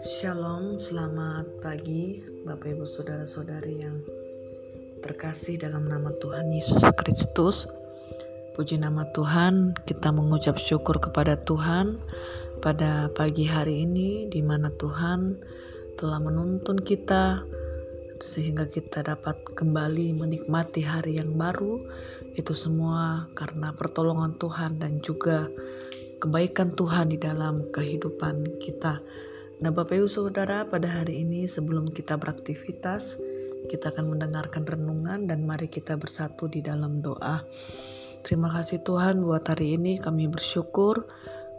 Shalom, selamat pagi Bapak Ibu Saudara-saudari yang terkasih dalam nama Tuhan Yesus Kristus. Puji nama Tuhan, kita mengucap syukur kepada Tuhan pada pagi hari ini di mana Tuhan telah menuntun kita sehingga kita dapat kembali menikmati hari yang baru. Itu semua karena pertolongan Tuhan dan juga kebaikan Tuhan di dalam kehidupan kita. Nah Bapak Ibu Saudara pada hari ini sebelum kita beraktivitas kita akan mendengarkan renungan dan mari kita bersatu di dalam doa. Terima kasih Tuhan buat hari ini kami bersyukur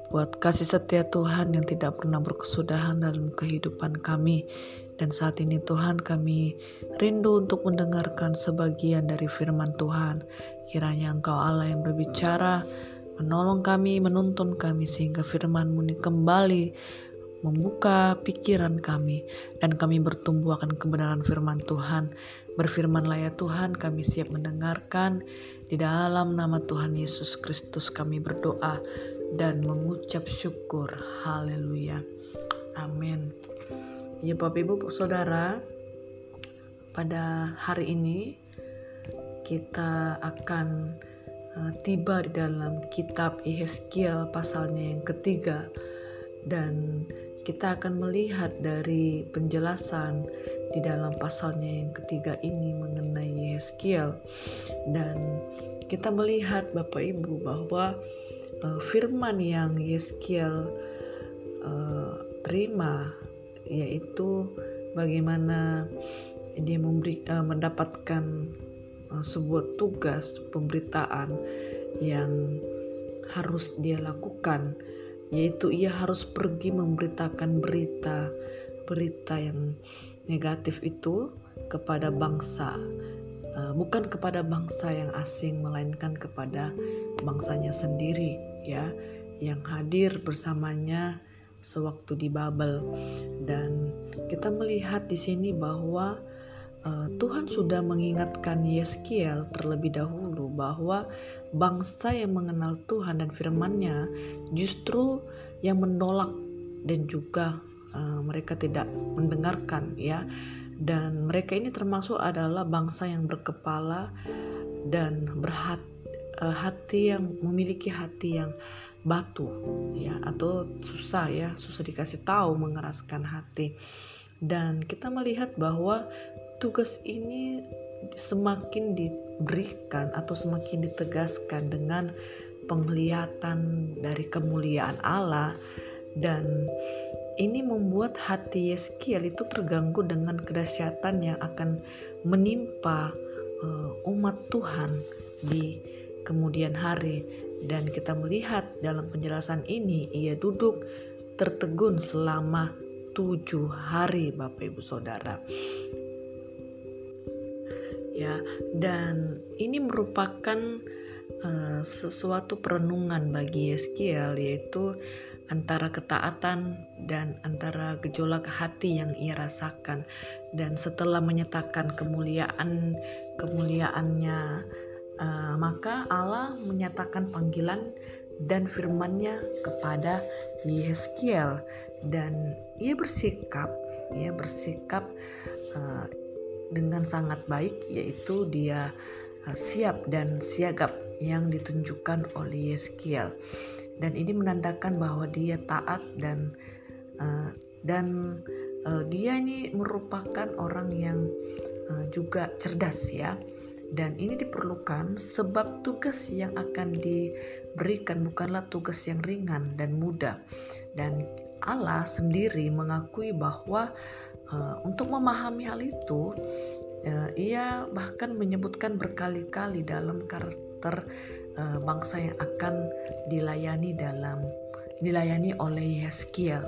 buat kasih setia Tuhan yang tidak pernah berkesudahan dalam kehidupan kami. Dan saat ini Tuhan kami rindu untuk mendengarkan sebagian dari firman Tuhan. Kiranya Engkau Allah yang berbicara, menolong kami, menuntun kami sehingga firman-Mu kembali membuka pikiran kami dan kami bertumbuh akan kebenaran firman Tuhan. Berfirmanlah ya Tuhan, kami siap mendengarkan. Di dalam nama Tuhan Yesus Kristus kami berdoa dan mengucap syukur. Haleluya. Amin. Ya Bapak Ibu Saudara, pada hari ini kita akan uh, tiba di dalam kitab Yeskiel pasalnya yang ketiga dan kita akan melihat dari penjelasan di dalam pasalnya yang ketiga ini mengenai Yeskiel. Dan kita melihat Bapak Ibu bahwa uh, firman yang Yeskiel uh, terima yaitu bagaimana dia memberi, uh, mendapatkan uh, sebuah tugas pemberitaan yang harus dia lakukan yaitu ia harus pergi memberitakan berita berita yang negatif itu kepada bangsa eh, bukan kepada bangsa yang asing melainkan kepada bangsanya sendiri ya yang hadir bersamanya sewaktu di Babel. Dan kita melihat di sini bahwa uh, Tuhan sudah mengingatkan Yeskiel terlebih dahulu bahwa bangsa yang mengenal Tuhan dan firman-Nya justru yang menolak dan juga uh, mereka tidak mendengarkan ya. Dan mereka ini termasuk adalah bangsa yang berkepala dan berhati uh, hati yang memiliki hati yang batu ya atau susah ya. Susah dikasih tahu mengeraskan hati. Dan kita melihat bahwa tugas ini semakin diberikan atau semakin ditegaskan dengan penglihatan dari kemuliaan Allah. Dan ini membuat hati Yeskiel itu terganggu dengan kedahsyatan yang akan menimpa uh, umat Tuhan di kemudian hari. Dan kita melihat dalam penjelasan ini ia duduk tertegun selama tujuh hari Bapak Ibu Saudara ya. Dan ini merupakan uh, sesuatu perenungan bagi Yeskiel yaitu antara ketaatan dan antara gejolak hati yang ia rasakan. Dan setelah menyatakan kemuliaan kemuliaannya uh, maka Allah menyatakan panggilan dan firman-Nya kepada Yeskiel. Dan ia bersikap ia bersikap uh, dengan sangat baik yaitu dia uh, siap dan siagap yang ditunjukkan oleh Yeskiel. Dan ini menandakan bahwa dia taat dan uh, dan uh, dia ini merupakan orang yang uh, juga cerdas ya. Dan ini diperlukan sebab tugas yang akan diberikan bukanlah tugas yang ringan dan mudah. Dan Allah sendiri mengakui bahwa Uh, untuk memahami hal itu, uh, ia bahkan menyebutkan berkali-kali dalam karakter uh, bangsa yang akan dilayani dalam dilayani oleh Yeskiel.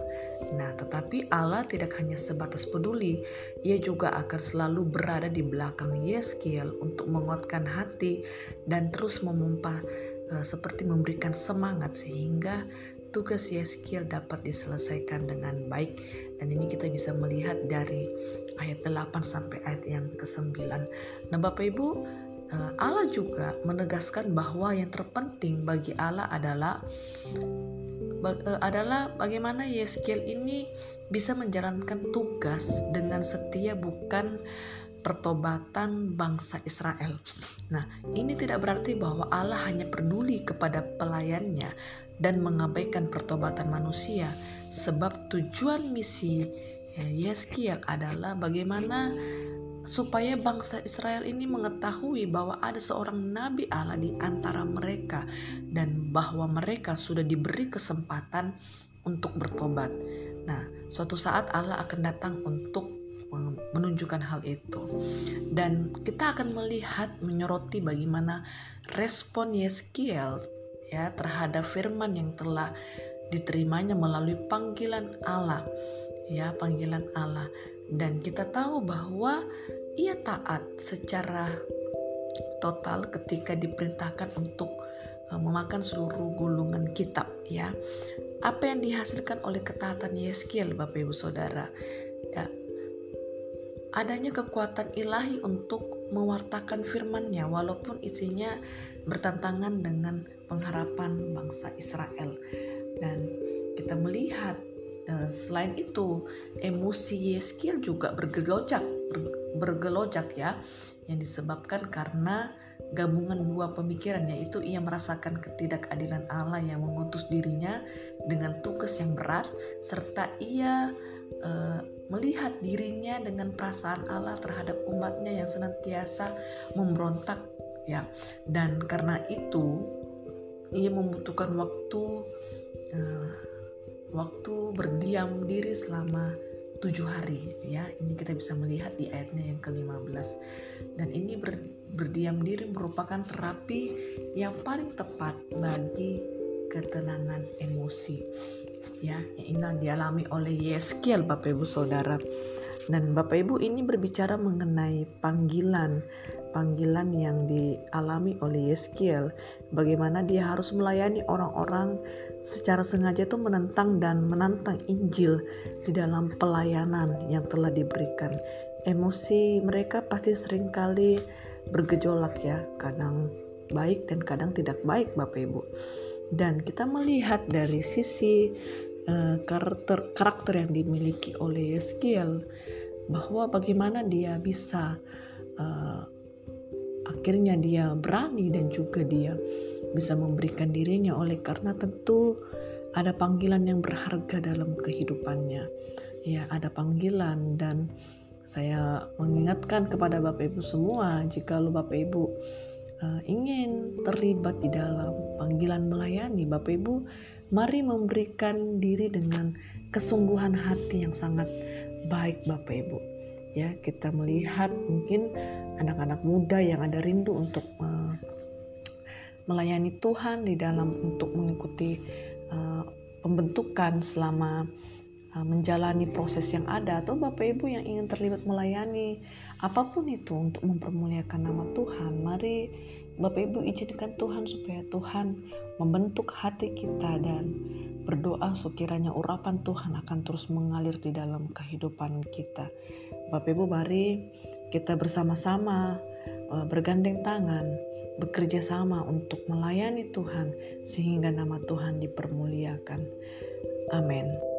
Nah, tetapi Allah tidak hanya sebatas peduli, ia juga akan selalu berada di belakang Yeskiel untuk menguatkan hati dan terus memompa seperti memberikan semangat sehingga tugas Yeskiel dapat diselesaikan dengan baik dan ini kita bisa melihat dari ayat 8 sampai ayat yang ke-9. Nah, Bapak Ibu, uh, Allah juga menegaskan bahwa yang terpenting bagi Allah adalah uh, adalah bagaimana Yeskiel ini bisa menjalankan tugas dengan setia bukan pertobatan bangsa Israel. Nah, ini tidak berarti bahwa Allah hanya peduli kepada pelayannya dan mengabaikan pertobatan manusia, sebab tujuan misi Yeskiel adalah bagaimana supaya bangsa Israel ini mengetahui bahwa ada seorang nabi Allah di antara mereka dan bahwa mereka sudah diberi kesempatan untuk bertobat. Nah, suatu saat Allah akan datang untuk menunjukkan hal itu. Dan kita akan melihat menyoroti bagaimana respon Yeskiel ya terhadap firman yang telah diterimanya melalui panggilan Allah. Ya, panggilan Allah. Dan kita tahu bahwa ia taat secara total ketika diperintahkan untuk uh, memakan seluruh gulungan kitab ya. Apa yang dihasilkan oleh ketaatan Yeskiel Bapak Ibu Saudara? Ya, adanya kekuatan ilahi untuk mewartakan firman-Nya walaupun isinya bertentangan dengan pengharapan bangsa Israel. Dan kita melihat eh, selain itu emosi Yeskiel juga bergelojak bergelojak ya yang disebabkan karena gabungan dua pemikiran yaitu ia merasakan ketidakadilan Allah yang mengutus dirinya dengan tugas yang berat serta ia uh, melihat dirinya dengan perasaan Allah terhadap umatnya yang senantiasa memberontak ya. Dan karena itu ia membutuhkan waktu uh, waktu berdiam diri selama tujuh hari ya. Ini kita bisa melihat di ayatnya yang ke-15 dan ini ber, berdiam diri merupakan terapi yang paling tepat bagi ketenangan emosi ya yang dialami oleh Yeskiel Bapak Ibu Saudara. Dan Bapak Ibu ini berbicara mengenai panggilan panggilan yang dialami oleh Yeskiel. Bagaimana dia harus melayani orang-orang secara sengaja itu menentang dan menantang Injil di dalam pelayanan yang telah diberikan. Emosi mereka pasti sering kali bergejolak ya kadang baik dan kadang tidak baik Bapak Ibu. Dan kita melihat dari sisi uh, karakter karakter yang dimiliki oleh Yeskiel bahwa bagaimana dia bisa uh, akhirnya dia berani dan juga dia bisa memberikan dirinya oleh karena tentu ada panggilan yang berharga dalam kehidupannya. Ya ada panggilan dan saya mengingatkan kepada Bapak Ibu semua jika lo Bapak Ibu uh, ingin terlibat di dalam panggilan melayani Bapak Ibu Mari memberikan diri dengan kesungguhan hati yang sangat baik Bapak Ibu. Ya, kita melihat mungkin anak-anak muda yang ada rindu untuk uh, melayani Tuhan di dalam untuk mengikuti uh, pembentukan selama uh, menjalani proses yang ada atau Bapak Ibu yang ingin terlibat melayani apa pun itu untuk mempermuliakan nama Tuhan. Mari Bapak Ibu izinkan Tuhan supaya Tuhan membentuk hati kita dan berdoa sekiranya urapan Tuhan akan terus mengalir di dalam kehidupan kita. Bapak Ibu mari kita bersama-sama eh, bergandeng tangan, bekerja sama untuk melayani Tuhan sehingga nama Tuhan dipermuliakan. Amin.